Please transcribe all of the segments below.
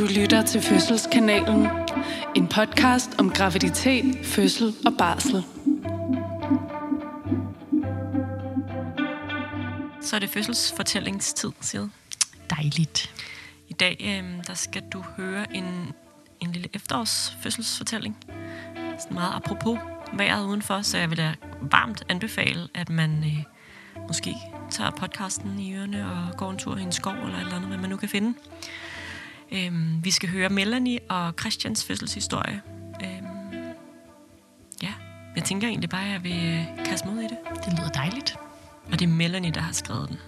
Du lytter til Fødselskanalen. En podcast om graviditet, fødsel og barsel. Så er det fødselsfortællingstid, Sid. Dejligt. I dag øh, der skal du høre en, en lille efterårsfødselsfortælling. Sådan meget apropos vejret udenfor, så jeg vil da varmt anbefale, at man øh, måske tager podcasten i ørerne og går en tur i en skov eller et eller andet, hvad man nu kan finde. Øhm, vi skal høre Melanie og Christians fødselshistorie. Øhm, ja, jeg tænker egentlig bare, at jeg vil øh, kaste ud i det. Det lyder dejligt. Og det er Melanie, der har skrevet den.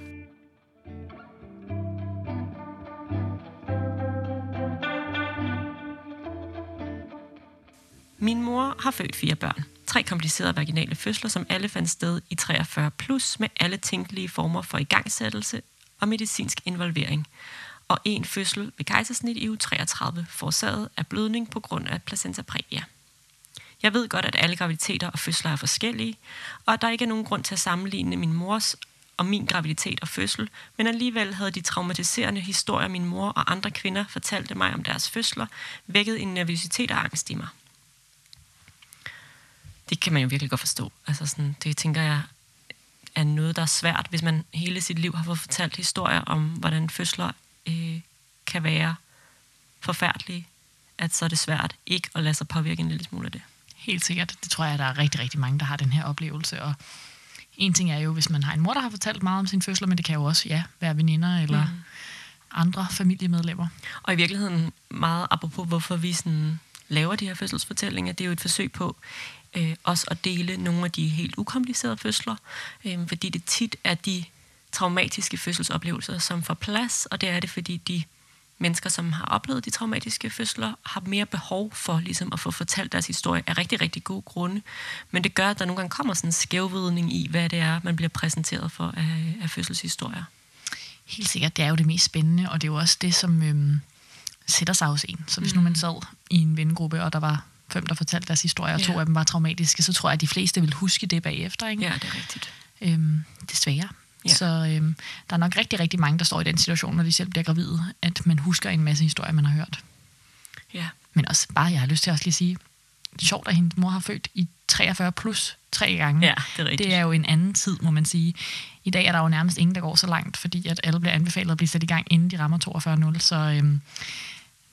Min mor har født fire børn. Tre komplicerede vaginale fødsler, som alle fandt sted i 43 plus, med alle tænkelige former for igangsættelse og medicinsk involvering. Og en fødsel ved kejsersnit i uge 33, forårsaget af blødning på grund af placenta previa. Jeg ved godt, at alle graviditeter og fødsler er forskellige, og at der ikke er nogen grund til at sammenligne min mors og min graviditet og fødsel, men alligevel havde de traumatiserende historier, min mor og andre kvinder fortalte mig om deres fødsler, vækket en nervøsitet og angst i mig. Det kan man jo virkelig godt forstå. Altså sådan, det tænker jeg er noget, der er svært, hvis man hele sit liv har fået fortalt historier om, hvordan fødsler øh, kan være forfærdelige, at så er det svært ikke at lade sig påvirke en lille smule af det. Helt sikkert. Det tror jeg, der er rigtig, rigtig mange, der har den her oplevelse. Og en ting er jo, hvis man har en mor, der har fortalt meget om sin fødsler, men det kan jo også ja, være veninder eller mm. andre familiemedlemmer. Og i virkeligheden meget apropos, hvorfor vi sådan laver de her fødselsfortællinger, det er jo et forsøg på øh, også at dele nogle af de helt ukomplicerede fødsler, øh, fordi det tit er de traumatiske fødselsoplevelser, som får plads, og det er det, fordi de mennesker, som har oplevet de traumatiske fødsler, har mere behov for ligesom, at få fortalt deres historie af rigtig, rigtig gode grunde. Men det gør, at der nogle gange kommer sådan en skævvidning i, hvad det er, man bliver præsenteret for af, af fødselshistorier. Helt sikkert, det er jo det mest spændende, og det er jo også det, som øhm, sætter sig hos en. Så hvis mm. nu man sad i en vennegruppe, og der var fem, der fortalte deres historie, og ja. to af dem var traumatiske, så tror jeg, at de fleste vil huske det bagefter. Ikke? Ja, det er rigtigt. Øhm, desværre. Ja. Så øhm, der er nok rigtig, rigtig mange, der står i den situation, når de selv bliver gravide, at man husker en masse historier, man har hørt. Ja. Men også bare, jeg har lyst til at også lige sige, det er sjovt, at hendes mor har født i 43 plus tre gange. Ja, det er rigtigt. Det er jo en anden tid, må man sige. I dag er der jo nærmest ingen, der går så langt, fordi at alle bliver anbefalet at blive sat i gang, inden de rammer 42-0. Så øhm,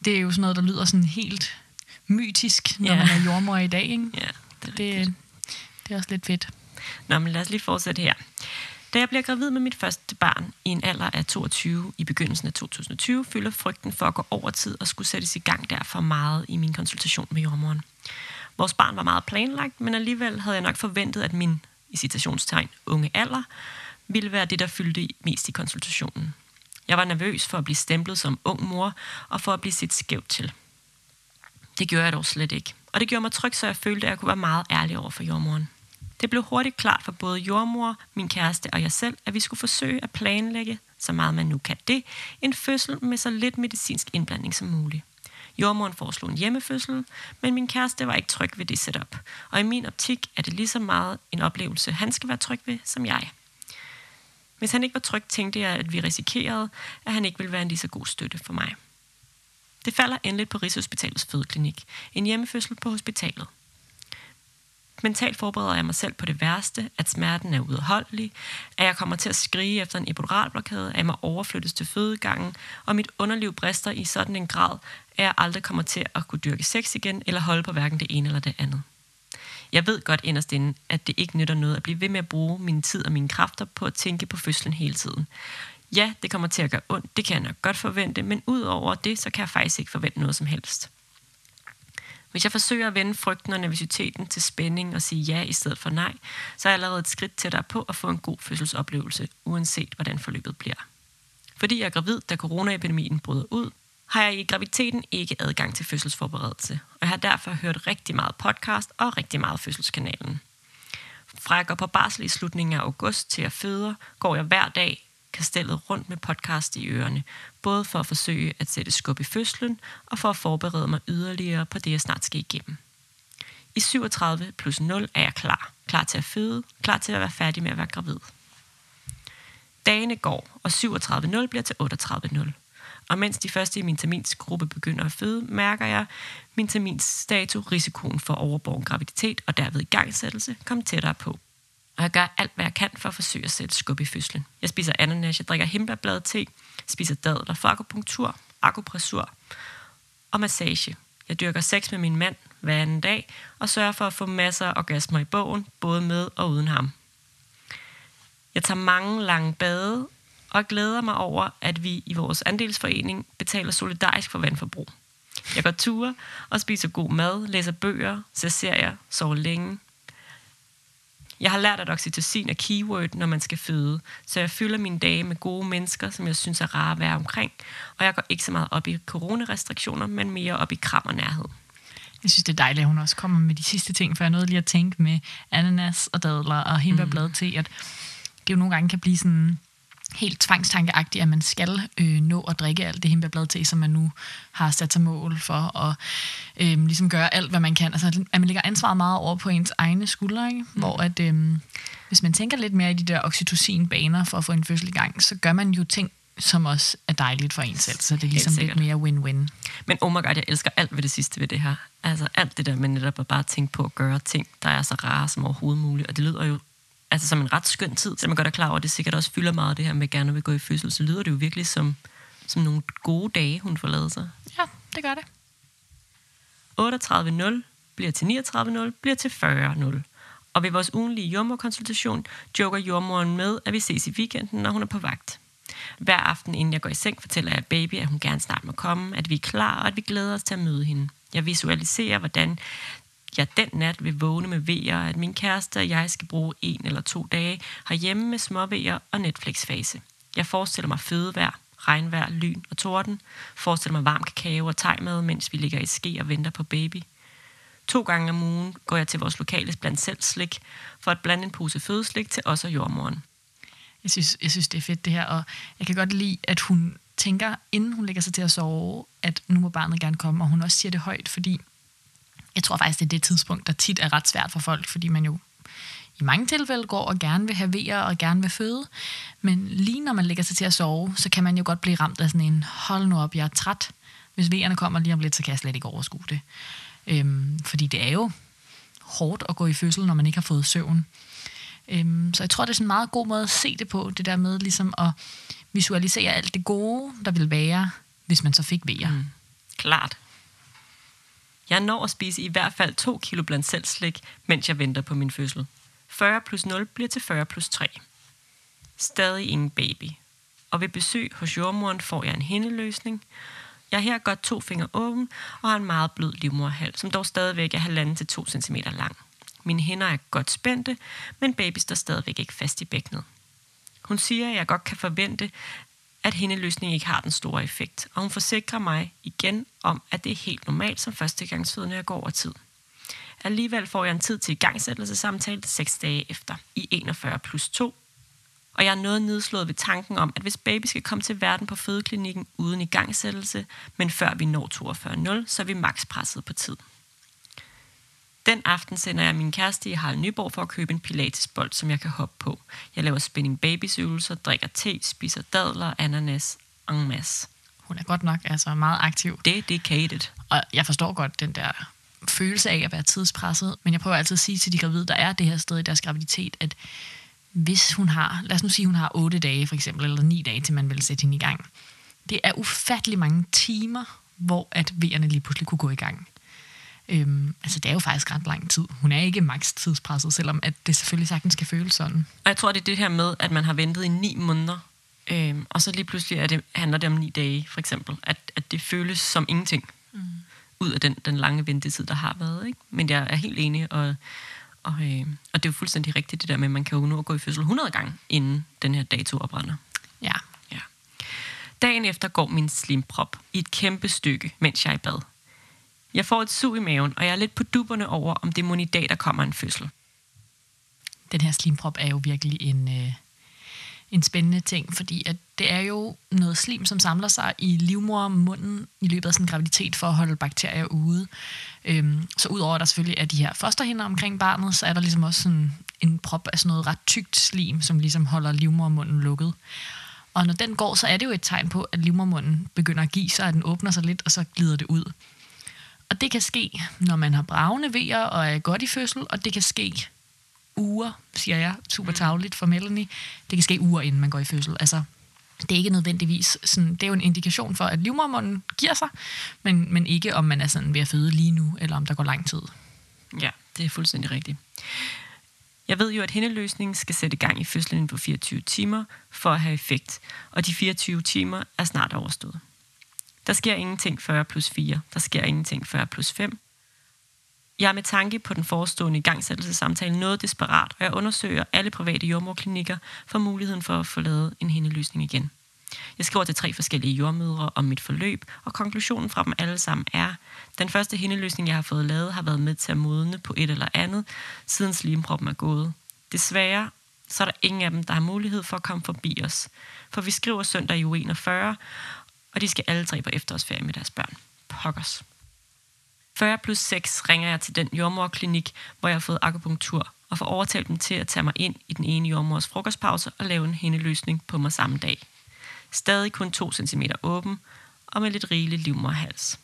det er jo sådan noget, der lyder sådan helt mytisk, når Ja. man er jordmor i dag. Ikke? Ja, det er Det, rigtigt. det er også lidt fedt. Nå, men lad os lige fortsætte her. Da jeg bliver gravid med mit første barn i en alder af 22 i begyndelsen af 2020, fylder frygten for at gå over tid og skulle sættes i gang derfor meget i min konsultation med jordmoren. Vores barn var meget planlagt, men alligevel havde jeg nok forventet, at min, i citationstegn, unge alder, ville være det, der fyldte mest i konsultationen. Jeg var nervøs for at blive stemplet som ung mor og for at blive set skævt til. Det gjorde jeg dog slet ikke. Og det gjorde mig tryg, så jeg følte, at jeg kunne være meget ærlig over for jordmoren. Det blev hurtigt klart for både jordmor, min kæreste og jeg selv, at vi skulle forsøge at planlægge, så meget man nu kan det, en fødsel med så lidt medicinsk indblanding som muligt. Jordmoren foreslog en hjemmefødsel, men min kæreste var ikke tryg ved det setup. Og i min optik er det lige så meget en oplevelse, han skal være tryg ved, som jeg. Hvis han ikke var tryg, tænkte jeg, at vi risikerede, at han ikke ville være en lige så god støtte for mig. Det falder endeligt på Rigshospitalets fødeklinik. En hjemmefødsel på hospitalet. Mentalt forbereder jeg mig selv på det værste, at smerten er udholdelig, at jeg kommer til at skrige efter en epiduralblokade, at jeg må overflyttes til fødegangen, og mit underliv brister i sådan en grad, at jeg aldrig kommer til at kunne dyrke sex igen, eller holde på hverken det ene eller det andet. Jeg ved godt inderst inde, at det ikke nytter noget at blive ved med at bruge min tid og mine kræfter på at tænke på fødslen hele tiden. Ja, det kommer til at gøre ondt, det kan jeg nok godt forvente, men ud over det, så kan jeg faktisk ikke forvente noget som helst. Hvis jeg forsøger at vende frygten og nervøsiteten til spænding og sige ja i stedet for nej, så er jeg allerede et skridt tættere på at få en god fødselsoplevelse, uanset hvordan forløbet bliver. Fordi jeg er gravid, da coronaepidemien bryder ud, har jeg i graviditeten ikke adgang til fødselsforberedelse, og jeg har derfor hørt rigtig meget podcast og rigtig meget fødselskanalen. Fra jeg går på barsel i slutningen af august til jeg føder, går jeg hver dag kastellet rundt med podcast i ørerne, både for at forsøge at sætte skub i fødslen og for at forberede mig yderligere på det, jeg snart skal igennem. I 37 plus 0 er jeg klar. Klar til at føde, klar til at være færdig med at være gravid. Dagene går, og 37.0 bliver til 38.0. Og mens de første i min terminsgruppe begynder at føde, mærker jeg min terminsstatus risikoen for overborgen graviditet og derved igangsættelse kom tættere på. Og jeg gør alt, hvad jeg kan for at forsøge at sætte skub i fødslen. Jeg spiser ananas, jeg drikker himbeerbladet te, spiser dadler for akupunktur, akupressur og massage. Jeg dyrker sex med min mand hver anden dag og sørger for at få masser af orgasmer i bogen, både med og uden ham. Jeg tager mange lange bade og glæder mig over, at vi i vores andelsforening betaler solidarisk for vandforbrug. Jeg går ture og spiser god mad, læser bøger, ser serier, sover længe. Jeg har lært, at oxytocin er keyword, når man skal føde, så jeg fylder mine dage med gode mennesker, som jeg synes er rare at være omkring, og jeg går ikke så meget op i coronarestriktioner, men mere op i kram og nærhed. Jeg synes, det er dejligt, at hun også kommer med de sidste ting, for jeg nåede lige at tænke med ananas og dadler og himbærblad mm. til, at det jo nogle gange kan blive sådan helt tvangstankeagtigt, at man skal øh, nå at drikke alt det himbærblad til, som man nu har sat sig mål for, og øh, ligesom gøre alt, hvad man kan. Altså, at man lægger ansvaret meget over på ens egne skuldre, ikke? Mm. hvor at, øh, hvis man tænker lidt mere i de der oxytocin-baner for at få en fødsel i gang, så gør man jo ting, som også er dejligt for en selv, så det er ligesom lidt mere win-win. Men oh my god, jeg elsker alt ved det sidste ved det her. Altså alt det der med netop at bare tænke på at gøre ting, der er så rare som overhovedet muligt, og det lyder jo altså som en ret skøn tid, så man godt er klar over, at det sikkert også fylder meget det her med gerne vil gå i fødsel, så lyder det jo virkelig som, som nogle gode dage, hun får lavet sig. Ja, det gør det. 38.0 bliver til 39.0 bliver til 40.0. Og ved vores ugenlige jordmorkonsultation joker jordmoren med, at vi ses i weekenden, når hun er på vagt. Hver aften, inden jeg går i seng, fortæller jeg baby, at hun gerne snart må komme, at vi er klar, og at vi glæder os til at møde hende. Jeg visualiserer, hvordan jeg den nat vil vågne med vejer, at min kæreste og jeg skal bruge en eller to dage herhjemme med småvejer og Netflix-fase. Jeg forestiller mig fødevær, regnvejr, lyn og torden. Forestiller mig varm kakao og tegmad, mens vi ligger i ske og venter på baby. To gange om ugen går jeg til vores lokale blandt selv slik, for at blande en pose fødeslik til os og jordmoren. Jeg synes, jeg synes, det er fedt det her, og jeg kan godt lide, at hun tænker, inden hun lægger sig til at sove, at nu må barnet gerne komme, og hun også siger det højt, fordi jeg tror faktisk, det er det tidspunkt, der tit er ret svært for folk, fordi man jo i mange tilfælde går og gerne vil have vejer og gerne vil føde. Men lige når man lægger sig til at sove, så kan man jo godt blive ramt af sådan en, hold nu op, jeg er træt. Hvis vejerne kommer lige om lidt, så kan jeg slet ikke overskue det. Øhm, fordi det er jo hårdt at gå i fødsel, når man ikke har fået søvn. Øhm, så jeg tror, det er sådan en meget god måde at se det på, det der med ligesom at visualisere alt det gode, der vil være, hvis man så fik vejer. Mm. Klart. Jeg når at spise i hvert fald 2 kilo blandt selv slik, mens jeg venter på min fødsel. 40 plus 0 bliver til 40 plus 3. Stadig ingen baby. Og ved besøg hos jordmoren får jeg en hændeløsning. Jeg har her godt to fingre åben og har en meget blød livmorhals, som dog stadigvæk er 1,5 til 2 cm lang. Mine hænder er godt spændte, men baby står stadigvæk ikke fast i bækkenet. Hun siger, at jeg godt kan forvente, at hændeløsning ikke har den store effekt, og hun forsikrer mig igen om, at det er helt normalt som førstegangsfødende at gå over tid. Alligevel får jeg en tid til igangsættelsessamtale 6 dage efter, i 41 plus 2, og jeg er noget nedslået ved tanken om, at hvis baby skal komme til verden på fødeklinikken uden igangsættelse, men før vi når 42.0, så er vi maks presset på tid. Den aften sender jeg min kæreste i Harald Nyborg for at købe en pilatesbold, som jeg kan hoppe på. Jeg laver spinning babies øvelser, drikker te, spiser dadler, ananas en masse. Hun er godt nok altså meget aktiv. Det er dedicated. Og jeg forstår godt den der følelse af at være tidspresset, men jeg prøver altid at sige til de gravide, der er det her sted i deres graviditet, at hvis hun har, lad os nu sige, hun har 8 dage for eksempel, eller 9 dage, til man vil sætte hende i gang. Det er ufattelig mange timer, hvor at vejerne lige pludselig kunne gå i gang. Øhm, altså, det er jo faktisk ret lang tid. Hun er ikke maks tidspresset, selvom at det selvfølgelig sagtens skal føles sådan. Og jeg tror, det er det her med, at man har ventet i ni måneder, øhm, og så lige pludselig er det, handler det om ni dage, for eksempel. At, at det føles som ingenting. Mm. Ud af den, den lange ventetid, der har været. Ikke? Men jeg er helt enig, og, og, øh, og det er jo fuldstændig rigtigt, det der med, at man kan jo nå at gå i fødsel 100 gange, inden den her dato oprænder. Ja. ja. Dagen efter går min slimprop i et kæmpe stykke, mens jeg er i bad. Jeg får et sug i maven, og jeg er lidt på duberne over, om det mon i dag, der kommer en fødsel. Den her slimprop er jo virkelig en, øh, en spændende ting, fordi at det er jo noget slim, som samler sig i livmormunden i løbet af sådan en graviditet for at holde bakterier ude. Øhm, så udover at der selvfølgelig er de her fosterhinder omkring barnet, så er der ligesom også sådan en prop af sådan noget ret tykt slim, som ligesom holder livmormunden lukket. Og når den går, så er det jo et tegn på, at livmormunden begynder at give sig, at den åbner sig lidt, og så glider det ud. Og det kan ske, når man har bravende vejer og er godt i fødsel, og det kan ske uger, siger jeg, super tavligt for Melanie. Det kan ske uger, inden man går i fødsel. Altså, det er ikke nødvendigvis sådan, det er jo en indikation for, at livmormunden giver sig, men, men ikke om man er sådan ved at føde lige nu, eller om der går lang tid. Ja, det er fuldstændig rigtigt. Jeg ved jo, at hændeløsningen skal sætte gang i fødslen på 24 timer for at have effekt, og de 24 timer er snart overstået. Der sker ingenting før plus 4, der sker ingenting før plus 5. Jeg er med tanke på den forestående igangsættelsessamtale noget desperat, og jeg undersøger alle private jordmorklinikker for muligheden for at få lavet en hændeløsning igen. Jeg skriver til tre forskellige jordmødre om mit forløb, og konklusionen fra dem alle sammen er, den første hændeløsning, jeg har fået lavet, har været med til at modne på et eller andet, siden slimproppen er gået. Desværre så er der ingen af dem, der har mulighed for at komme forbi os. For vi skriver søndag i u 41, og de skal alle tre på efterårsferie med deres børn. Pokkers. 40 plus 6 ringer jeg til den jordmorklinik, hvor jeg har fået akupunktur, og får overtalt dem til at tage mig ind i den ene jordmors frokostpause og lave en hændeløsning på mig samme dag. Stadig kun 2 cm åben, og med lidt rigelig livmorhals.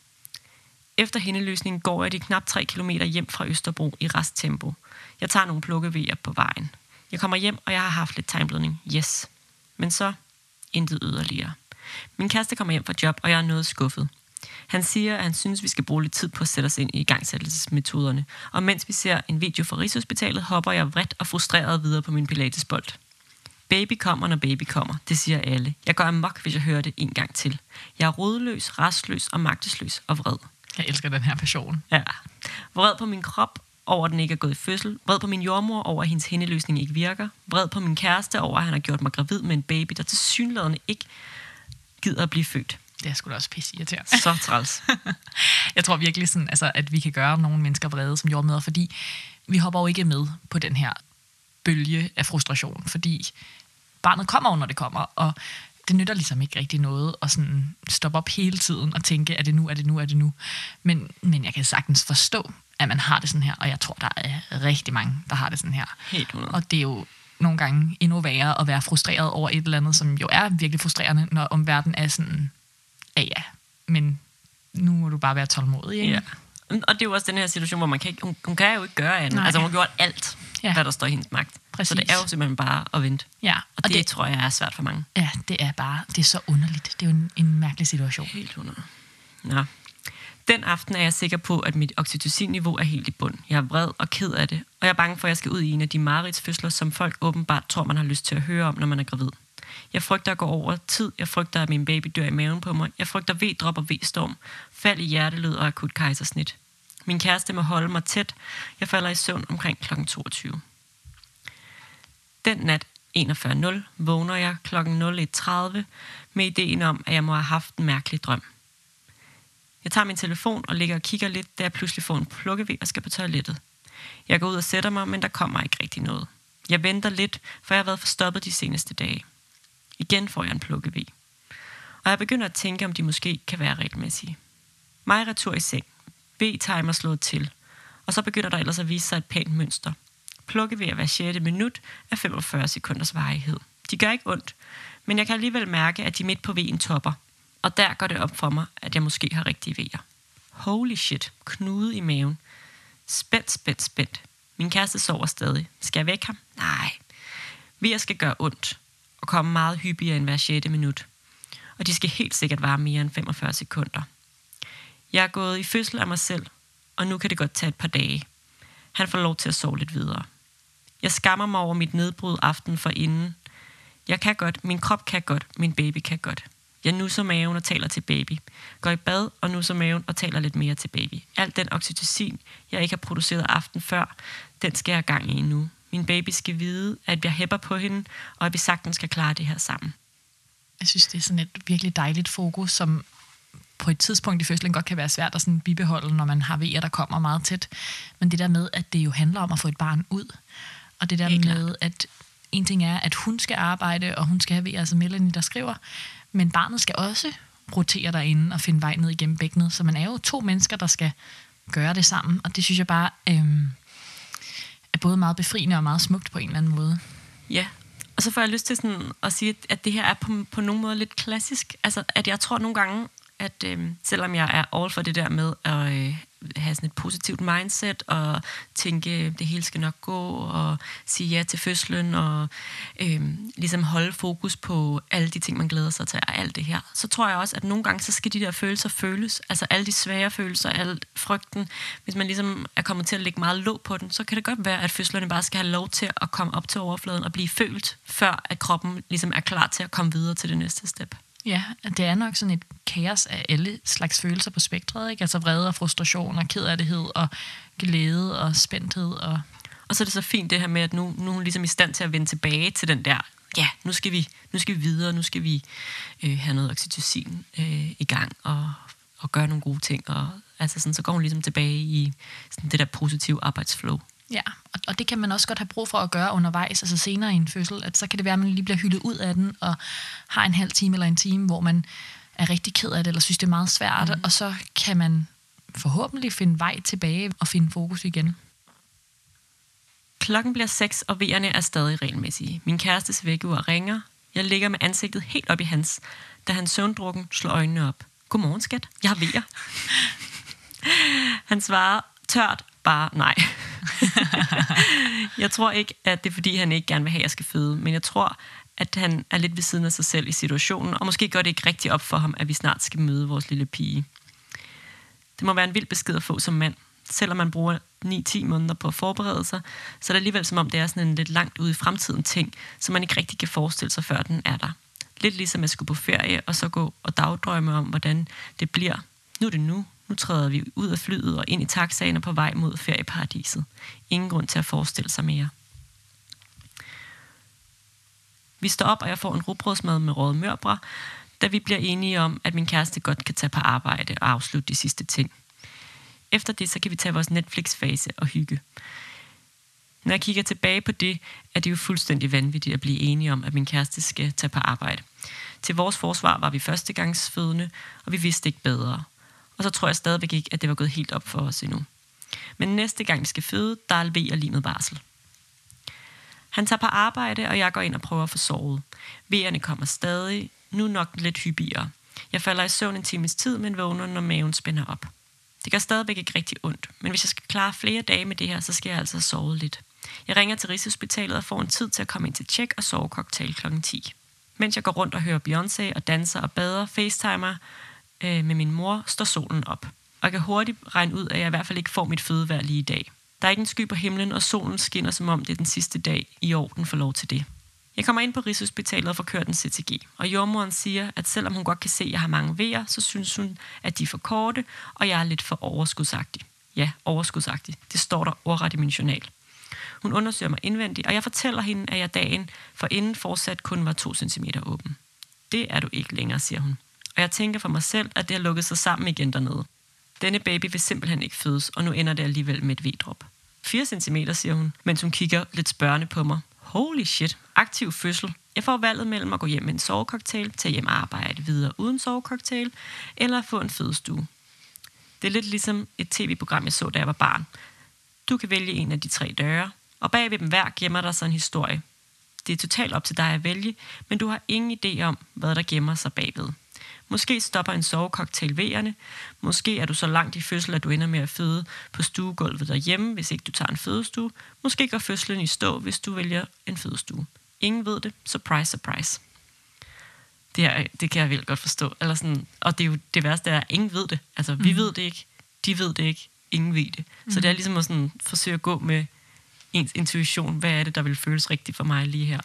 Efter hændeløsningen går jeg de knap 3 km hjem fra Østerbro i resttempo. Jeg tager nogle plukkevejer på vejen. Jeg kommer hjem, og jeg har haft lidt tegnblødning. Yes. Men så intet yderligere. Min kæreste kommer hjem fra job, og jeg er noget skuffet. Han siger, at han synes, vi skal bruge lidt tid på at sætte os ind i igangsættelsesmetoderne. Og mens vi ser en video fra Rigshospitalet, hopper jeg vredt og frustreret videre på min pilatesbold. Baby kommer, når baby kommer. Det siger alle. Jeg går amok, hvis jeg hører det en gang til. Jeg er rodløs, restløs og magtesløs og vred. Jeg elsker den her passion. Ja. Vred på min krop over, at den ikke er gået i fødsel. Vred på min jordmor over, at hendes hændeløsning ikke virker. Vred på min kæreste over, at han har gjort mig gravid med en baby, der til synlædende ikke gider at blive født. Det er sgu da også pisse irriterende. Så træls. jeg tror virkelig, sådan, altså, at vi kan gøre nogle mennesker vrede som jordmøder, fordi vi hopper jo ikke med på den her bølge af frustration, fordi barnet kommer jo, når det kommer, og det nytter ligesom ikke rigtig noget at sådan stoppe op hele tiden og tænke, er det nu, er det nu, er det nu. Men, men jeg kan sagtens forstå, at man har det sådan her, og jeg tror, der er rigtig mange, der har det sådan her. Helt 100. Og det er jo nogle gange endnu værre at være frustreret over et eller andet, som jo er virkelig frustrerende, når omverdenen er sådan, ja ja, men nu må du bare være tålmodig. Ikke? Ja. Og det er jo også den her situation, hvor man kan ikke, hun, hun kan jo ikke gøre andet. Nej. Altså hun har gjort alt, Ja. ja. hvad der står i hendes magt. Præcis. Så det er jo simpelthen bare at vente. Ja, Og, og det, det- tror jeg er svært for mange. Ja, det er bare, det er så underligt. Det er jo en, en mærkelig situation. Helt 100. Nå. Den aften er jeg sikker på, at mit oxytocin-niveau er helt i bund. Jeg er vred og ked af det, og jeg er bange for, at jeg skal ud i en af de mareridsfødsler, som folk åbenbart tror, man har lyst til at høre om, når man er gravid. Jeg frygter at gå over tid. Jeg frygter, at min baby dør i maven på mig. Jeg frygter V-drop og V-storm. Fald i hjertelød og akut kejsersnit. Min kæreste må holde mig tæt. Jeg falder i søvn omkring kl. 22. Den nat 41.0 vågner jeg kl. 01.30 med ideen om, at jeg må have haft en mærkelig drøm. Jeg tager min telefon og ligger og kigger lidt, da jeg pludselig får en plukkevæg og skal på toilettet. Jeg går ud og sætter mig, men der kommer ikke rigtig noget. Jeg venter lidt, for jeg har været forstoppet de seneste dage. Igen får jeg en plukkevæg. Og jeg begynder at tænke, om de måske kan være regelmæssige. Mig retur i seng. B-timer slået til. Og så begynder der ellers at vise sig et pænt mønster. Plukke ved at hver 6. minut af 45 sekunders varighed. De gør ikke ondt, men jeg kan alligevel mærke, at de midt på vejen topper. Og der går det op for mig, at jeg måske har rigtige vejer. Holy shit, knude i maven. Spændt, spændt, spændt. Min kæreste sover stadig. Skal jeg vække ham? Nej. Vejer skal gøre ondt og komme meget hyppigere end hver 6. minut. Og de skal helt sikkert vare mere end 45 sekunder. Jeg er gået i fødsel af mig selv, og nu kan det godt tage et par dage. Han får lov til at sove lidt videre. Jeg skammer mig over mit nedbrud aften for inden. Jeg kan godt, min krop kan godt, min baby kan godt. Jeg nusser maven og taler til baby. Går i bad og nusser maven og taler lidt mere til baby. Alt den oxytocin, jeg ikke har produceret aften før, den skal jeg gang i nu. Min baby skal vide, at jeg hæpper på hende, og at vi sagtens skal klare det her sammen. Jeg synes, det er sådan et virkelig dejligt fokus, som på et tidspunkt i fødslen godt kan være svært at sådan bibeholde, når man har vejer, der kommer meget tæt. Men det der med, at det jo handler om at få et barn ud, og det der Helt med, at en ting er, at hun skal arbejde, og hun skal have vejer, altså Melanie, der skriver, men barnet skal også rotere derinde og finde vej ned igennem bækkenet. Så man er jo to mennesker, der skal gøre det sammen, og det synes jeg bare øh, er både meget befriende og meget smukt på en eller anden måde. Ja, Og så får jeg lyst til sådan at sige, at det her er på, på nogen måde lidt klassisk. Altså, at jeg tror nogle gange, at øh, selvom jeg er all for det der med at øh, have sådan et positivt mindset og tænke, det hele skal nok gå og sige ja til fødslen og øh, ligesom holde fokus på alle de ting, man glæder sig til og alt det her, så tror jeg også, at nogle gange, så skal de der følelser føles. Altså alle de svære følelser, al frygten. Hvis man ligesom er kommet til at lægge meget låg på den, så kan det godt være, at fødslerne bare skal have lov til at komme op til overfladen og blive følt, før at kroppen ligesom er klar til at komme videre til det næste step. Ja, det er nok sådan et kaos af alle slags følelser på spektret, ikke? Altså vrede og frustration og kederlighed og glæde og spændthed. Og, og så er det så fint det her med, at nu, nu er hun ligesom i stand til at vende tilbage til den der, ja, nu skal vi, nu skal vi videre, nu skal vi øh, have noget oxytocin øh, i gang og, og gøre nogle gode ting. Og, altså sådan, så går hun ligesom tilbage i sådan det der positive arbejdsflow. Ja, og, og det kan man også godt have brug for at gøre undervejs, altså senere i en fødsel, at så kan det være, at man lige bliver hyldet ud af den, og har en halv time eller en time, hvor man er rigtig ked af det, eller synes, det er meget svært, mm. og så kan man forhåbentlig finde vej tilbage og finde fokus igen. Klokken bliver seks, og vejerne er stadig regelmæssige. Min kærestes vækkeur ringer. Jeg ligger med ansigtet helt op i hans, da han søvndrukken slår øjnene op. Godmorgen, skat. Jeg har vejer. han svarer tørt bare nej. jeg tror ikke, at det er fordi, han ikke gerne vil have, at jeg skal føde, men jeg tror, at han er lidt ved siden af sig selv i situationen, og måske går det ikke rigtig op for ham, at vi snart skal møde vores lille pige. Det må være en vild besked at få som mand. Selvom man bruger 9-10 måneder på at forberede sig, så er det alligevel som om, det er sådan en lidt langt ude i fremtiden ting, som man ikke rigtig kan forestille sig, før den er der. Lidt ligesom at skulle på ferie, og så gå og dagdrømme om, hvordan det bliver. Nu er det nu, nu træder vi ud af flyet og ind i taxaen og på vej mod ferieparadiset. Ingen grund til at forestille sig mere. Vi står op, og jeg får en rugbrødsmad med røde mørbra, da vi bliver enige om, at min kæreste godt kan tage på arbejde og afslutte de sidste ting. Efter det, så kan vi tage vores Netflix-fase og hygge. Når jeg kigger tilbage på det, er det jo fuldstændig vanvittigt at blive enige om, at min kæreste skal tage på arbejde. Til vores forsvar var vi førstegangsfødende, og vi vidste ikke bedre. Og så tror jeg stadigvæk ikke, at det var gået helt op for os endnu. Men næste gang vi skal føde, der er og limet barsel. Han tager på arbejde, og jeg går ind og prøver at få sovet. Vejerne kommer stadig, nu nok lidt hyppigere. Jeg falder i søvn en times tid, men vågner, når maven spænder op. Det gør stadigvæk ikke rigtig ondt, men hvis jeg skal klare flere dage med det her, så skal jeg altså sove lidt. Jeg ringer til Rigshospitalet og får en tid til at komme ind til tjek og sove cocktail kl. 10. Mens jeg går rundt og hører Beyoncé og danser og bader, facetimer øh, med min mor, står solen op. Og jeg kan hurtigt regne ud, at jeg i hvert fald ikke får mit fødevær lige i dag. Der er ikke en sky på himlen, og solen skinner, som om det er den sidste dag i år, den får lov til det. Jeg kommer ind på Rigshospitalet og får kørt en CTG, og jordmoren siger, at selvom hun godt kan se, at jeg har mange vejer, så synes hun, at de er for korte, og jeg er lidt for overskudsagtig. Ja, overskudsagtig. Det står der ordret i min journal. Hun undersøger mig indvendigt, og jeg fortæller hende, at jeg dagen for inden fortsat kun var 2 cm åben. Det er du ikke længere, siger hun. Og jeg tænker for mig selv, at det har lukket sig sammen igen dernede. Denne baby vil simpelthen ikke fødes, og nu ender det alligevel med et V-drop. 4 cm, siger hun, mens hun kigger lidt spørgende på mig. Holy shit, aktiv fødsel. Jeg får valget mellem at gå hjem med en sovecocktail, tage hjem og arbejde videre uden sovecocktail, eller få en fødestue. Det er lidt ligesom et tv-program, jeg så, da jeg var barn. Du kan vælge en af de tre døre, og bag ved dem hver gemmer der sig en historie. Det er totalt op til dig at vælge, men du har ingen idé om, hvad der gemmer sig bagved. Måske stopper en sovecocktail vejerne. Måske er du så langt i fødsel, at du ender med at føde på stuegulvet derhjemme, hvis ikke du tager en fødestue. Måske går fødslen i stå, hvis du vælger en fødestue. Ingen ved det. Surprise, surprise. Det, er, det kan jeg vel godt forstå. Eller sådan, og det er jo det værste er, at ingen ved det. Altså, vi mm. ved det ikke. De ved det ikke. Ingen ved det. Mm. Så det er ligesom at sådan, forsøge at gå med ens intuition. Hvad er det, der vil føles rigtigt for mig lige her?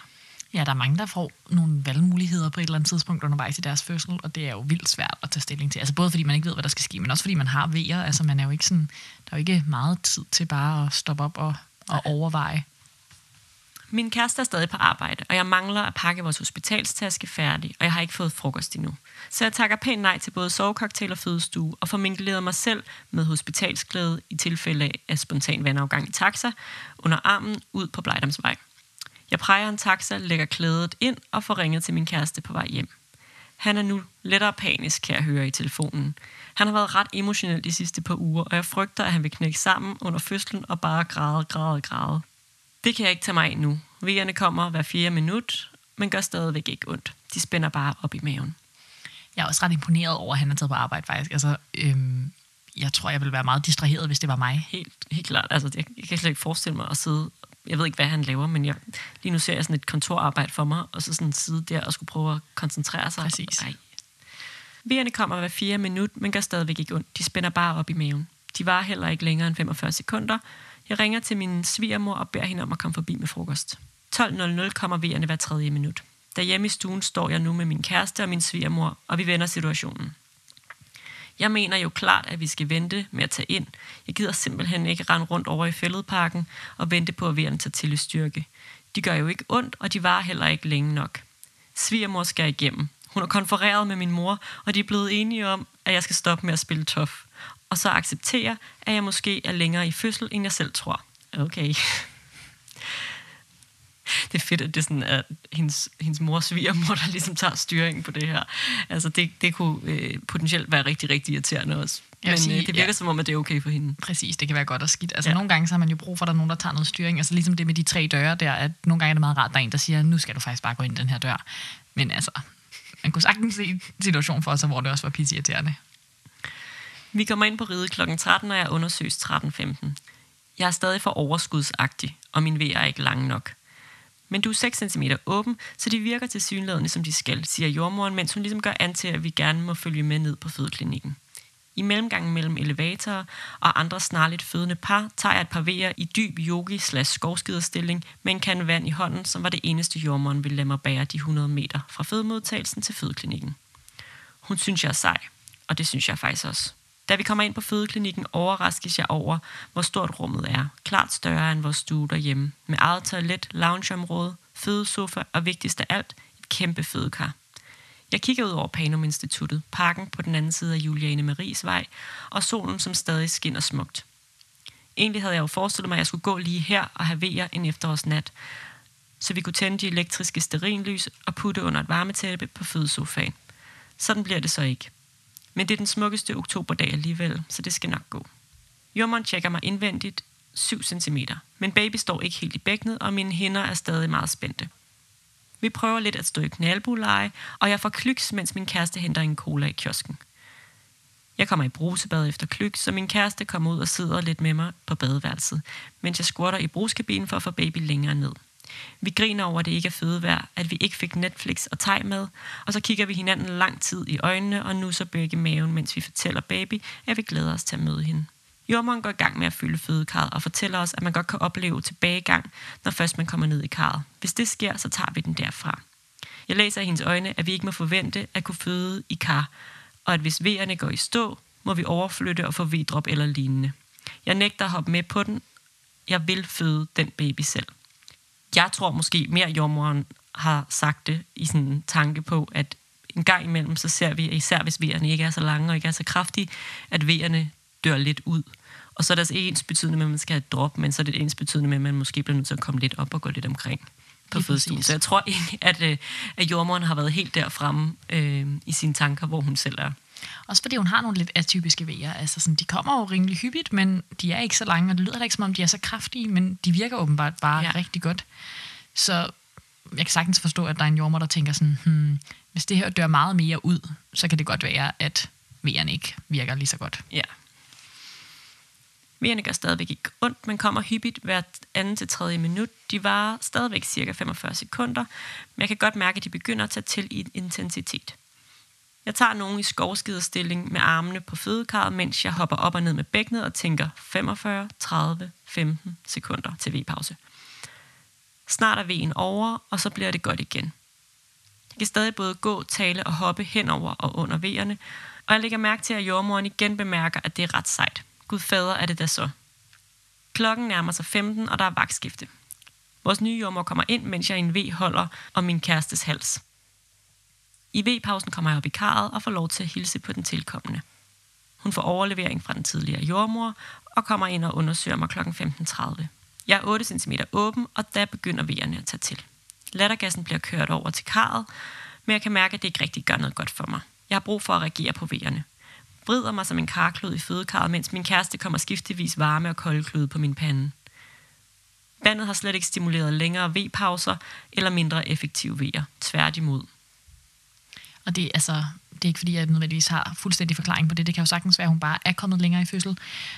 Ja, der er mange, der får nogle valgmuligheder på et eller andet tidspunkt undervejs i deres fødsel, og det er jo vildt svært at tage stilling til. Altså både fordi man ikke ved, hvad der skal ske, men også fordi man har vejer. Altså man er jo ikke sådan, der er jo ikke meget tid til bare at stoppe op og, og overveje. Min kæreste er stadig på arbejde, og jeg mangler at pakke vores hospitalstaske færdig, og jeg har ikke fået frokost endnu. Så jeg takker pænt nej til både sovecocktail og fødestue, og formindleder mig selv med hospitalsklæde i tilfælde af spontan vandafgang i taxa under armen ud på Blejdomsvej. Jeg præger en taxa, lægger klædet ind og får ringet til min kæreste på vej hjem. Han er nu lettere panisk, kan jeg høre i telefonen. Han har været ret emotionel de sidste par uger, og jeg frygter, at han vil knække sammen under fødslen og bare græde, græde, græde. Det kan jeg ikke tage mig af nu, Vejerne kommer hver fjerde minut, men gør stadigvæk ikke ondt. De spænder bare op i maven. Jeg er også ret imponeret over, at han er taget på arbejde, faktisk. Altså, øhm, jeg tror, jeg ville være meget distraheret, hvis det var mig. Helt, helt klart. Altså, jeg, jeg kan slet ikke forestille mig at sidde... Jeg ved ikke, hvad han laver, men jeg, lige nu ser jeg sådan et kontorarbejde for mig, og så sådan sidde der og skulle prøve at koncentrere sig. Præcis. Ej. Vejerne kommer hver fire minut, men gør stadigvæk ikke ondt. De spænder bare op i maven. De var heller ikke længere end 45 sekunder. Jeg ringer til min svigermor og beder hende om at komme forbi med frokost. 12.00 kommer vejerne hver tredje minut. Derhjemme i stuen står jeg nu med min kæreste og min svigermor, og vi vender situationen. Jeg mener jo klart, at vi skal vente med at tage ind. Jeg gider simpelthen ikke rende rundt over i fældeparken og vente på, at vejerne tager til i styrke. De gør jo ikke ondt, og de var heller ikke længe nok. Svigermor skal igennem. Hun har konfereret med min mor, og de er blevet enige om, at jeg skal stoppe med at spille tof. Og så acceptere, at jeg måske er længere i fødsel, end jeg selv tror. Okay. Det er fedt, at det er sådan, at hendes, hendes mors svigermor, der ligesom tager styringen på det her. Altså, det, det kunne øh, potentielt være rigtig, rigtig irriterende også. Men sige, øh, det virker ja. som om, at det er okay for hende. Præcis, det kan være godt og skidt. Altså Ja. nogle gange så har man jo brug for, at der er nogen, der tager noget styring. Altså ligesom det med de tre døre der, at nogle gange er det meget rart, at der er en, der siger, nu skal du faktisk bare gå ind den her dør. Men altså, man kunne sagtens se en situation for sig, hvor det også var pisseirriterende. Vi kommer ind på ride kl. 13, og jeg undersøges 13.15. Jeg er stadig for overskudsagtig, og min vejer er ikke lang nok. Men du er 6 cm åben, så de virker til synlædende, som de skal, siger jordmoren, mens hun ligesom gør an til, at vi gerne må følge med ned på fødeklinikken. I mellemgangen mellem elevatorer og andre snarligt fødende par, tager jeg et par vejer i dyb yogi slash skovskiderstilling med en kan vand i hånden, som var det eneste jordmoren ville lade mig bære de 100 meter fra fødemodtagelsen til fødeklinikken. Hun synes, jeg er sej, og det synes jeg faktisk også. Da vi kommer ind på fødeklinikken, overraskes jeg over, hvor stort rummet er. Klart større end vores stue derhjemme. Med eget toilet, loungeområde, fødesofa og vigtigst af alt, et kæmpe fødekar. Jeg kigger ud over Panum Instituttet, parken på den anden side af Juliane Maries vej, og solen, som stadig skinner smukt. Egentlig havde jeg jo forestillet mig, at jeg skulle gå lige her og have vejer en efterårsnat, så vi kunne tænde de elektriske sterinlys og putte under et varmetæppe på fødesofaen. Sådan bliver det så ikke. Men det er den smukkeste oktoberdag alligevel, så det skal nok gå. Jordmoren tjekker mig indvendigt 7 cm, men baby står ikke helt i bækkenet, og mine hænder er stadig meget spændte. Vi prøver lidt at stå i knaldbuleje, og jeg får klyks, mens min kæreste henter en cola i kiosken. Jeg kommer i brusebad efter klyk, så min kæreste kommer ud og sidder lidt med mig på badeværelset, mens jeg squatter i bruskabinen for at få baby længere ned. Vi griner over, at det ikke er fødevær, at vi ikke fik Netflix og teg med, og så kigger vi hinanden lang tid i øjnene og nusser begge maven, mens vi fortæller baby, at vi glæder os til at møde hende. Jordmoren går i gang med at fylde fødekarret og fortæller os, at man godt kan opleve tilbagegang, når først man kommer ned i karret. Hvis det sker, så tager vi den derfra. Jeg læser i hendes øjne, at vi ikke må forvente at kunne føde i kar, og at hvis vejerne går i stå, må vi overflytte og få vedrop eller lignende. Jeg nægter at hoppe med på den. Jeg vil føde den baby selv. Jeg tror måske mere jordmoren har sagt det i sådan en tanke på, at en gang imellem, så ser vi, især hvis vejerne ikke er så lange og ikke er så kraftige, at vejerne dør lidt ud. Og så er det altså ikke ens betydende med, at man skal have et drop, men så er det ens betydende med, at man måske bliver nødt til at komme lidt op og gå lidt omkring på fødestuen. Så jeg tror ikke, at, øh, at jordmoren har været helt derfremme øh, i sine tanker, hvor hun selv er. Også fordi hun har nogle lidt atypiske vejer. Altså sådan, de kommer jo rimelig hyppigt, men de er ikke så lange, og det lyder heller ikke som om, de er så kraftige, men de virker åbenbart bare ja. rigtig godt. Så jeg kan sagtens forstå, at der er en jordmor, der tænker sådan, hmm, hvis det her dør meget mere ud, så kan det godt være, at vejerne ikke virker lige så godt. Ja. Vejerne gør stadigvæk ikke ondt, men kommer hyppigt hvert anden til tredje minut. De varer stadigvæk cirka 45 sekunder, men jeg kan godt mærke, at de begynder at tage til i intensitet. Jeg tager nogen i skovskiderstilling med armene på fødekarret, mens jeg hopper op og ned med bækkenet og tænker 45, 30, 15 sekunder til V-pause. Snart er V'en over, og så bliver det godt igen. Jeg kan stadig både gå, tale og hoppe henover og under V'erne, og jeg lægger mærke til, at jordmoren igen bemærker, at det er ret sejt. Gud fader er det da så. Klokken nærmer sig 15, og der er vagtskifte. Vores nye jordmor kommer ind, mens jeg i en V holder om min kærestes hals. I V-pausen kommer jeg op i karret og får lov til at hilse på den tilkommende. Hun får overlevering fra den tidligere jordmor og kommer ind og undersøger mig kl. 15.30. Jeg er 8 cm åben, og der begynder vejerne at tage til. Lattergassen bliver kørt over til karret, men jeg kan mærke, at det ikke rigtig gør noget godt for mig. Jeg har brug for at reagere på vejerne. Vrider mig som en karklud i fødekarret, mens min kæreste kommer skiftevis varme og kolde klud på min pande. Vandet har slet ikke stimuleret længere V-pauser eller mindre effektive vejer. Tværtimod. Og det, altså, det er ikke fordi, jeg nødvendigvis har fuldstændig forklaring på det. Det kan jo sagtens være, at hun bare er kommet længere i fødsel.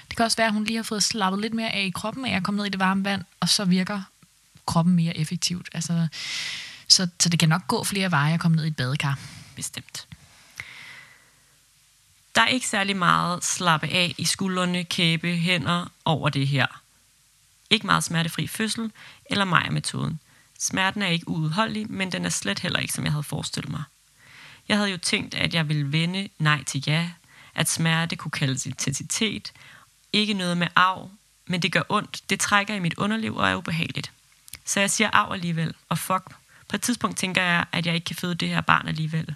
Det kan også være, at hun lige har fået slappet lidt mere af i kroppen af at komme ned i det varme vand, og så virker kroppen mere effektivt. Altså, så, så det kan nok gå flere veje at komme ned i et badekar. Bestemt. Der er ikke særlig meget slappe af i skuldrene, kæbe, hænder over det her. Ikke meget smertefri fødsel eller Maja-metoden. Smerten er ikke uudholdelig, men den er slet heller ikke, som jeg havde forestillet mig. Jeg havde jo tænkt, at jeg ville vende nej til ja, at smerte kunne kaldes intensitet, ikke noget med arv, men det gør ondt, det trækker i mit underliv og er ubehageligt. Så jeg siger arv alligevel, og fuck, på et tidspunkt tænker jeg, at jeg ikke kan føde det her barn alligevel.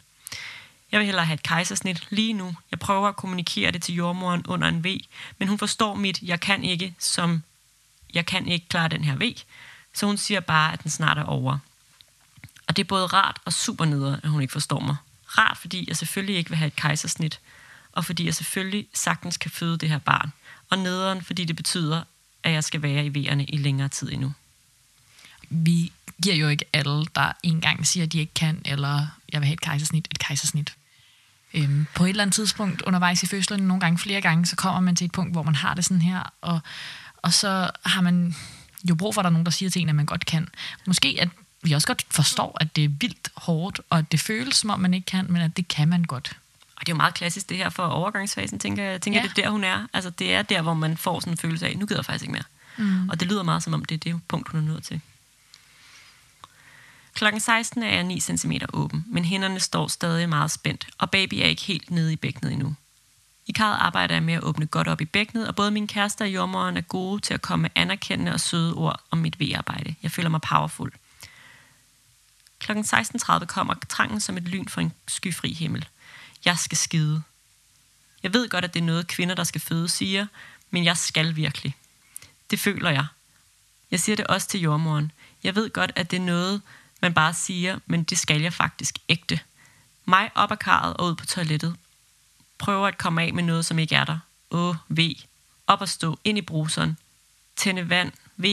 Jeg vil hellere have et kejsersnit lige nu. Jeg prøver at kommunikere det til jordmoren under en V, men hun forstår mit, jeg kan ikke, som jeg kan ikke klare den her V. Så hun siger bare, at den snart er over. Og det er både rart og super neder, at hun ikke forstår mig rar, fordi jeg selvfølgelig ikke vil have et kejsersnit, og fordi jeg selvfølgelig sagtens kan føde det her barn. Og nederen, fordi det betyder, at jeg skal være i vejerne i længere tid endnu. Vi giver jo ikke alle, der engang siger, at de ikke kan, eller jeg vil have et kejsersnit, et kejsersnit. Øhm, på et eller andet tidspunkt undervejs i fødslen, nogle gange flere gange, så kommer man til et punkt, hvor man har det sådan her, og, og så har man jo brug for, at der er nogen, der siger til en, at man godt kan. Måske at vi også godt forstår, at det er vildt hårdt, og at det føles, som om man ikke kan, men at det kan man godt. Og det er jo meget klassisk det her for overgangsfasen, tænker jeg. Tænker, ja. det er der, hun er. Altså, det er der, hvor man får sådan en følelse af, nu gider jeg faktisk ikke mere. Mm. Og det lyder meget som om, det er det punkt, hun er nødt til. Klokken 16 er jeg 9 cm åben, men hænderne står stadig meget spændt, og baby er ikke helt nede i bækkenet endnu. I karret arbejder jeg med at åbne godt op i bækkenet, og både min kæreste og jordmoren er gode til at komme med anerkendende og søde ord om mit V-arbejde. Jeg føler mig powerful. Klokken 16.30 kommer trangen som et lyn fra en skyfri himmel. Jeg skal skide. Jeg ved godt, at det er noget, kvinder, der skal føde, siger, men jeg skal virkelig. Det føler jeg. Jeg siger det også til jordmoren. Jeg ved godt, at det er noget, man bare siger, men det skal jeg faktisk ægte. Mig op ad karret og ud på toilettet. Prøver at komme af med noget, som ikke er der. Åh, V. Op og stå, ind i bruseren. Tænde vand, V.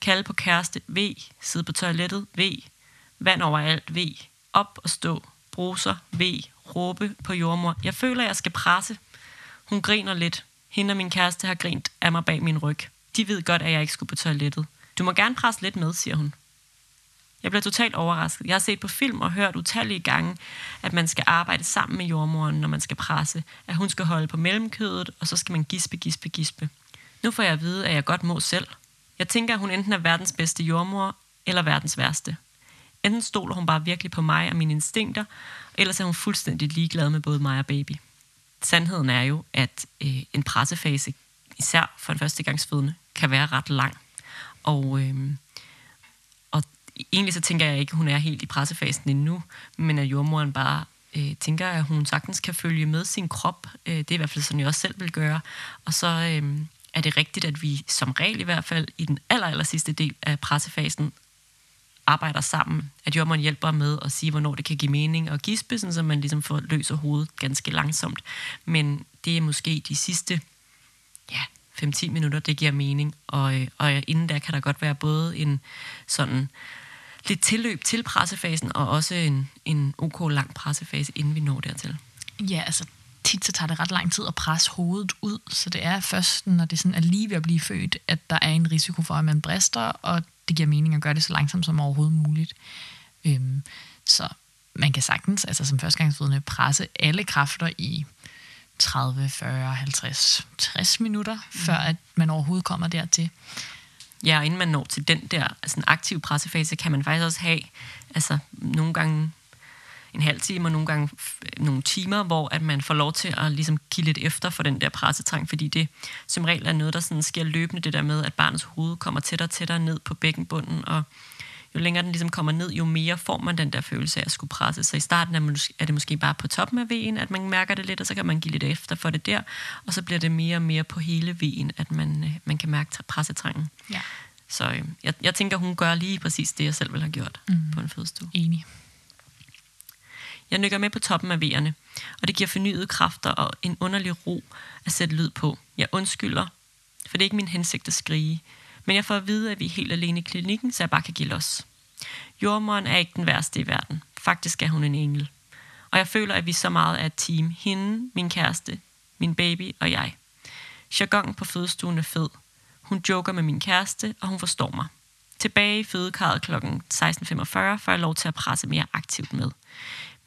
Kalde på kæreste, V. Sidde på toilettet, V. Vand overalt, V. Op og stå, bruser, V. Råbe på jordmor. Jeg føler, jeg skal presse. Hun griner lidt. Hende og min kæreste har grint af mig bag min ryg. De ved godt, at jeg ikke skulle på toilettet. Du må gerne presse lidt med, siger hun. Jeg bliver totalt overrasket. Jeg har set på film og hørt utallige gange, at man skal arbejde sammen med jordmoren, når man skal presse. At hun skal holde på mellemkødet, og så skal man gispe, gispe, gispe. Nu får jeg at vide, at jeg godt må selv. Jeg tænker, at hun enten er verdens bedste jordmor, eller verdens værste. Enten stoler hun bare virkelig på mig og mine instinkter, ellers er hun fuldstændig ligeglad med både mig og baby. Sandheden er jo, at øh, en pressefase, især for en førstegangsfødende, kan være ret lang. Og øh, egentlig så tænker jeg ikke, at hun er helt i pressefasen endnu, men at jordmoren bare øh, tænker, at hun sagtens kan følge med sin krop. Øh, det er i hvert fald sådan, jeg også selv vil gøre. Og så øh, er det rigtigt, at vi som regel i hvert fald i den aller, aller sidste del af pressefasen arbejder sammen. At jordmoren hjælper med at sige, hvornår det kan give mening at gispe, så man ligesom får løser hovedet ganske langsomt. Men det er måske de sidste ja, 5-10 minutter, det giver mening. Og, øh, og inden der kan der godt være både en sådan lidt tilløb til pressefasen, og også en, en ok lang pressefase, inden vi når dertil. Ja, altså tit så tager det ret lang tid at presse hovedet ud, så det er først, når det sådan er lige ved at blive født, at der er en risiko for, at man brister, og det giver mening at gøre det så langsomt som overhovedet muligt. Øhm, så man kan sagtens, altså som førstegangsfødende, presse alle kræfter i 30, 40, 50, 60 minutter, mm. før at man overhovedet kommer dertil. Ja, og inden man når til den der altså aktive pressefase, kan man faktisk også have altså, nogle gange en halv time og nogle gange nogle timer, hvor at man får lov til at ligesom give lidt efter for den der pressetrang, fordi det som regel er noget, der sådan sker løbende, det der med, at barnets hoved kommer tættere og tættere ned på bækkenbunden, og jo længere den ligesom kommer ned, jo mere får man den der følelse af at skulle presse. Så i starten er, man, er det måske bare på toppen af vejen, at man mærker det lidt, og så kan man give lidt efter for det der, og så bliver det mere og mere på hele vejen, at man, øh, man kan mærke pressetrangen. Ja. Så øh, jeg, jeg tænker, hun gør lige præcis det, jeg selv ville have gjort mm. på en fødestue. Enig. Jeg nykker med på toppen af vejerne, og det giver fornyede kræfter og en underlig ro at sætte lyd på. Jeg undskylder, for det er ikke min hensigt at skrige, Men jeg får at vide, at vi er helt alene i klinikken, så jeg bare kan give los. Jordmoren er ikke den værste i verden. Faktisk er hun en engel. Og jeg føler, at vi så meget er et team. Hende, min kæreste, min baby og jeg. Jargonen på fødestuen er fed. Hun joker med min kæreste, og hun forstår mig. Tilbage i fødekarret kl. 16.45 får jeg lov til at presse mere aktivt med.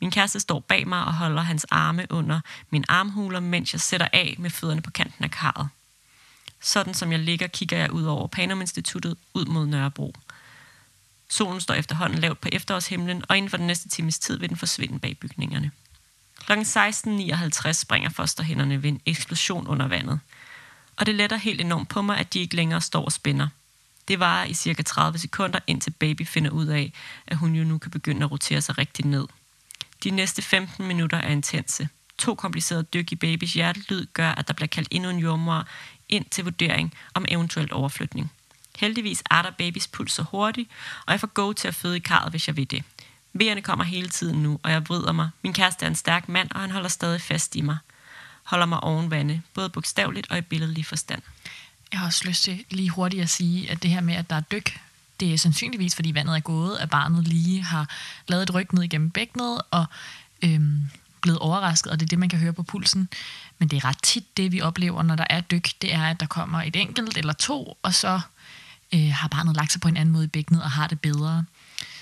Min kæreste står bag mig og holder hans arme under min armhuler, mens jeg sætter af med fødderne på kanten af karret. Sådan som jeg ligger, kigger jeg ud over Panum Instituttet ud mod Nørrebro. Solen står efterhånden lavt på efterårshimlen, og inden for den næste times tid vil den forsvinde bag bygningerne. Kl. 16.59 springer fosterhænderne ved en eksplosion under vandet. Og det letter helt enormt på mig, at de ikke længere står og spænder. Det varer i cirka 30 sekunder, indtil baby finder ud af, at hun jo nu kan begynde at rotere sig rigtig ned. De næste 15 minutter er intense. To komplicerede dyk i babys hjertelyd gør, at der bliver kaldt endnu en jordmor ind til vurdering om eventuelt overflytning. Heldigvis er der babys puls så hurtigt, og jeg får go til at føde i karret, hvis jeg vil det. Vejerne kommer hele tiden nu, og jeg vrider mig. Min kæreste er en stærk mand, og han holder stadig fast i mig. Holder mig oven vande, både bogstaveligt og i billedlig forstand. Jeg har også lyst til lige hurtigt at sige, at det her med, at der er dyk, det er sandsynligvis, fordi vandet er gået, at barnet lige har lavet et ryg ned igennem bækkenet og øhm, blevet overrasket, og det er det, man kan høre på pulsen. Men det er ret tit det, vi oplever, når der er dyk, det er, at der kommer et enkelt eller to, og så øh, har barnet lagt sig på en anden måde i bækkenet og har det bedre.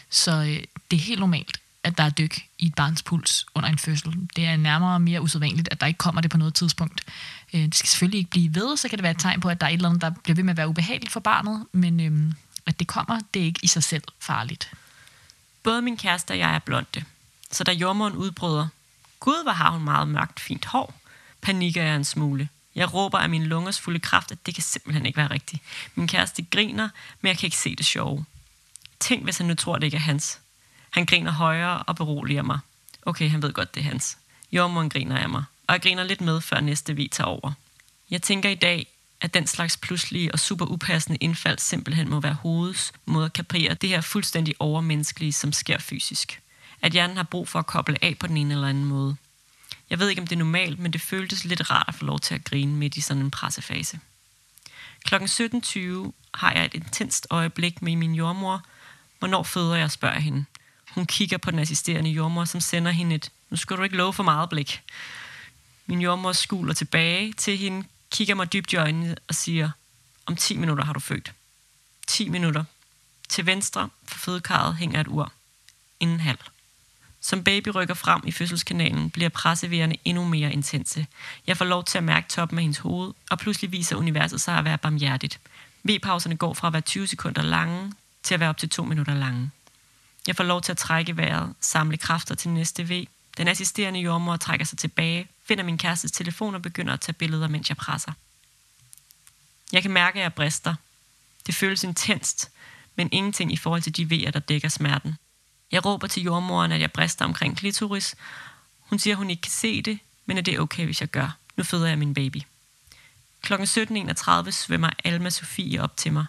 Så øh, det er helt normalt, at der er dyk i et barns puls under en fødsel. Det er nærmere mere usædvanligt, at der ikke kommer det på noget tidspunkt. Øh, det skal selvfølgelig ikke blive ved, så kan det være et tegn på, at der er et eller andet, der bliver ved med at være ubehageligt for barnet, men øh, at det kommer, det er ikke i sig selv farligt. Både min kæreste og jeg er blonde, så da jordmoren udbryder, Gud, hvor har hun meget mørkt fint hår, panikker jeg en smule. Jeg råber af min lungers fulde kraft, at det kan simpelthen ikke være rigtigt. Min kæreste griner, men jeg kan ikke se det sjove. Tænk, hvis han nu tror, det ikke er hans. Han griner højere og beroliger mig. Okay, han ved godt, det er hans. Jordmoren griner af mig, og jeg griner lidt med, før næste vi tager over. Jeg tænker i dag, at den slags pludselige og super upassende indfald simpelthen må være hovedets måde at kapere det her fuldstændig overmenneskelige, som sker fysisk. At hjernen har brug for at koble af på den ene eller anden måde. Jeg ved ikke, om det er normalt, men det føltes lidt rart at få lov til at grine midt i sådan en pressefase. Klokken 17.20 har jeg et intenst øjeblik med min jordmor. Hvornår føder jeg, spørger hende. Hun kigger på den assisterende jordmor, som sender hende et, nu skal du ikke love for meget blik. Min jordmor skuler tilbage til hende, kigger mig dybt i øjnene og siger, om 10 minutter har du født. 10 minutter. Til venstre for fødekarret hænger et ur. Inden halv. Som baby rykker frem i fødselskanalen, bliver pressevejerne endnu mere intense. Jeg får lov til at mærke toppen af hendes hoved, og pludselig viser universet sig at være barmhjertigt. V-pauserne går fra at være 20 sekunder lange til at være op til 2 minutter lange. Jeg får lov til at trække vejret, samle kræfter til næste V. Den assisterende jordmor trækker sig tilbage, finder min kærestes telefon og begynder at tage billeder, mens jeg presser. Jeg kan mærke, at jeg brister. Det føles intenst, men ingenting i forhold til de vejer, der dækker smerten. Jeg råber til jordmoren, at jeg brister omkring klitoris. Hun siger, at hun ikke kan se det, men at det er okay, hvis jeg gør. Nu føder jeg min baby. Klokken 17.31 svømmer Alma Sofie op til mig.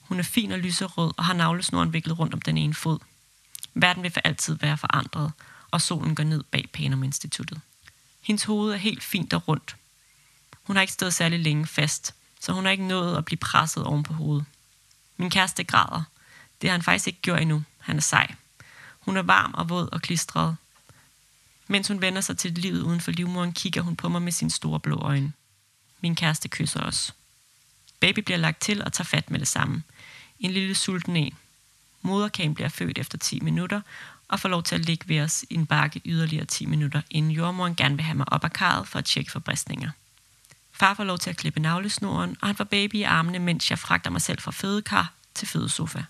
Hun er fin og lyserød og har navlesnoren viklet rundt om den ene fod. Verden vil for altid være forandret, og solen går ned bag Panum Instituttet. Hendes hoved er helt fint og rundt. Hun har ikke stået særlig længe fast, så hun har ikke nået at blive presset oven på hovedet. Min kæreste græder. Det har han faktisk ikke gjort endnu. Han er sej. Hun er varm og våd og klistret. Mens hun vender sig til livet uden for livmoren, kigger hun på mig med sine store blå øjne. Min kæreste kysser os. Baby bliver lagt til og tager fat med det samme. En lille sulten en. Moderkagen bliver født efter 10 minutter og får lov til at ligge ved os i en bakke yderligere 10 minutter, inden jordmoren gerne vil have mig op af karret for at tjekke for bristninger. Far får lov til at klippe navlesnoren, og han får baby i armene, mens jeg fragter mig selv fra fødekar til fødesofa.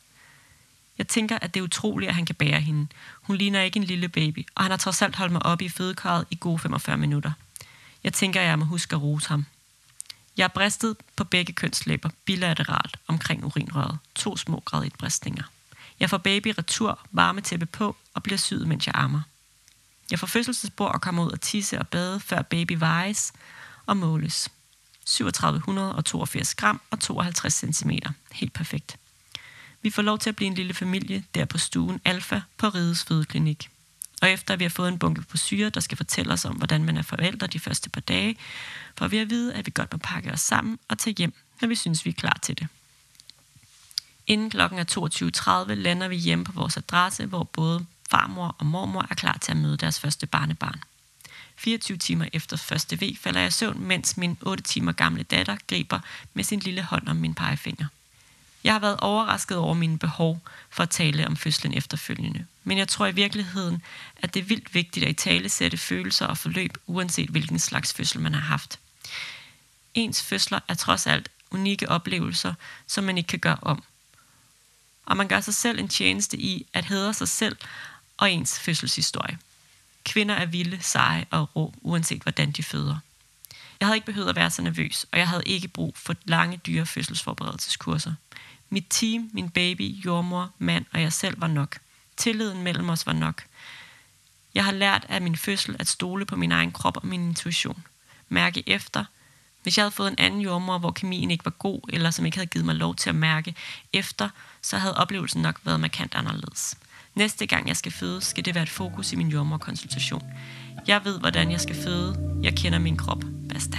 Jeg tænker, at det er utroligt, at han kan bære hende. Hun ligner ikke en lille baby, og han har trods alt holdt mig oppe i fødekarret i gode 45 minutter. Jeg tænker, at jeg må huske at rose ham. Jeg er bristet på begge kønslæber, bilateralt omkring urinrøret. To små graditbristninger. Jeg får baby retur, varmetæppe på og bliver syet, mens jeg ammer. Jeg får fødselsbord og kommer ud og tisse og bade, før baby vejes og måles. 3782 gram og 52 cm. Helt perfekt. Vi får lov til at blive en lille familie der på stuen Alfa på Rides Fødeklinik. Og efter vi har fået en bunke på syre, der skal fortælle os om, hvordan man er forældre de første par dage, får vi at vide, at vi godt må pakke os sammen og tage hjem, når vi synes, vi er klar til det. Inden klokken er 22.30 lander vi hjemme på vores adresse, hvor både farmor og mormor er klar til at møde deres første barnebarn. 24 timer efter første V falder jeg i søvn, mens min 8 timer gamle datter griber med sin lille hånd om min pegefinger. Jeg har været overrasket over mine behov for at tale om fødslen efterfølgende. Men jeg tror i virkeligheden, at det er vildt vigtigt at i tale sætte følelser og forløb, uanset hvilken slags fødsel man har haft. Ens fødsler er trods alt unikke oplevelser, som man ikke kan gøre om. Og man gør sig selv en tjeneste i at hedre sig selv og ens fødselshistorie. Kvinder er vilde, seje og rå, uanset hvordan de føder. Jeg havde ikke behøvet at være så nervøs, og jeg havde ikke brug for lange, dyre fødselsforberedelseskurser. Mit team, min baby, jordmor, mand og jeg selv var nok. Tilliden mellem os var nok. Jeg har lært af min fødsel at stole på min egen krop og min intuition. Mærke efter. Hvis jeg havde fået en anden jordmor, hvor kemien ikke var god, eller som ikke havde givet mig lov til at mærke efter, så havde oplevelsen nok været markant anderledes. Næste gang jeg skal føde, skal det være et fokus i min jordmorkonsultation. Jeg ved, hvordan jeg skal føde. Jeg kender min krop. Basta.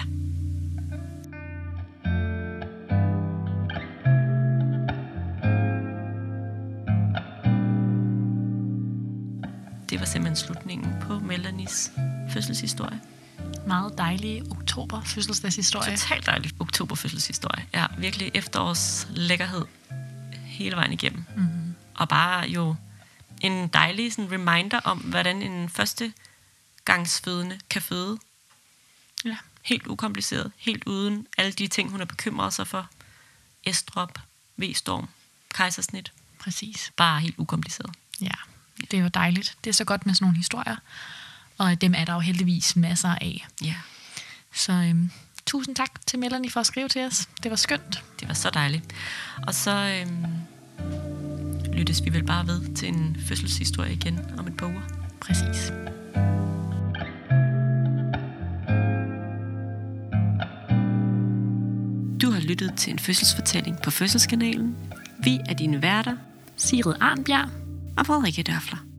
Det var simpelthen slutningen på Melanies fødselshistorie. Meget dejlig oktober fødselsdagshistorie. Totalt dejlig oktober fødselshistorie. Ja, virkelig efterårs lækkerhed hele vejen igennem. Mm-hmm. Og bare jo en dejlig sådan, reminder om, hvordan en første gangsfødende kan føde. Ja. Helt ukompliceret, helt uden alle de ting, hun har bekymret sig for. Estrop, V-storm, kejsersnit. Præcis. Bare helt ukompliceret. Ja, det er jo dejligt. Det er så godt med sådan nogle historier. Og dem er der jo heldigvis masser af. Ja. Så øhm, tusind tak til Melanie for at skrive til os. Det var skønt. Det var så dejligt. Og så øhm, lyttes vi vel bare ved til en fødselshistorie igen om et par uger. Præcis. Du har lyttet til en fødselsfortælling på Fødselskanalen. Vi er dine værter, Sigrid Arnbjerg. og Frederikke Dørfler.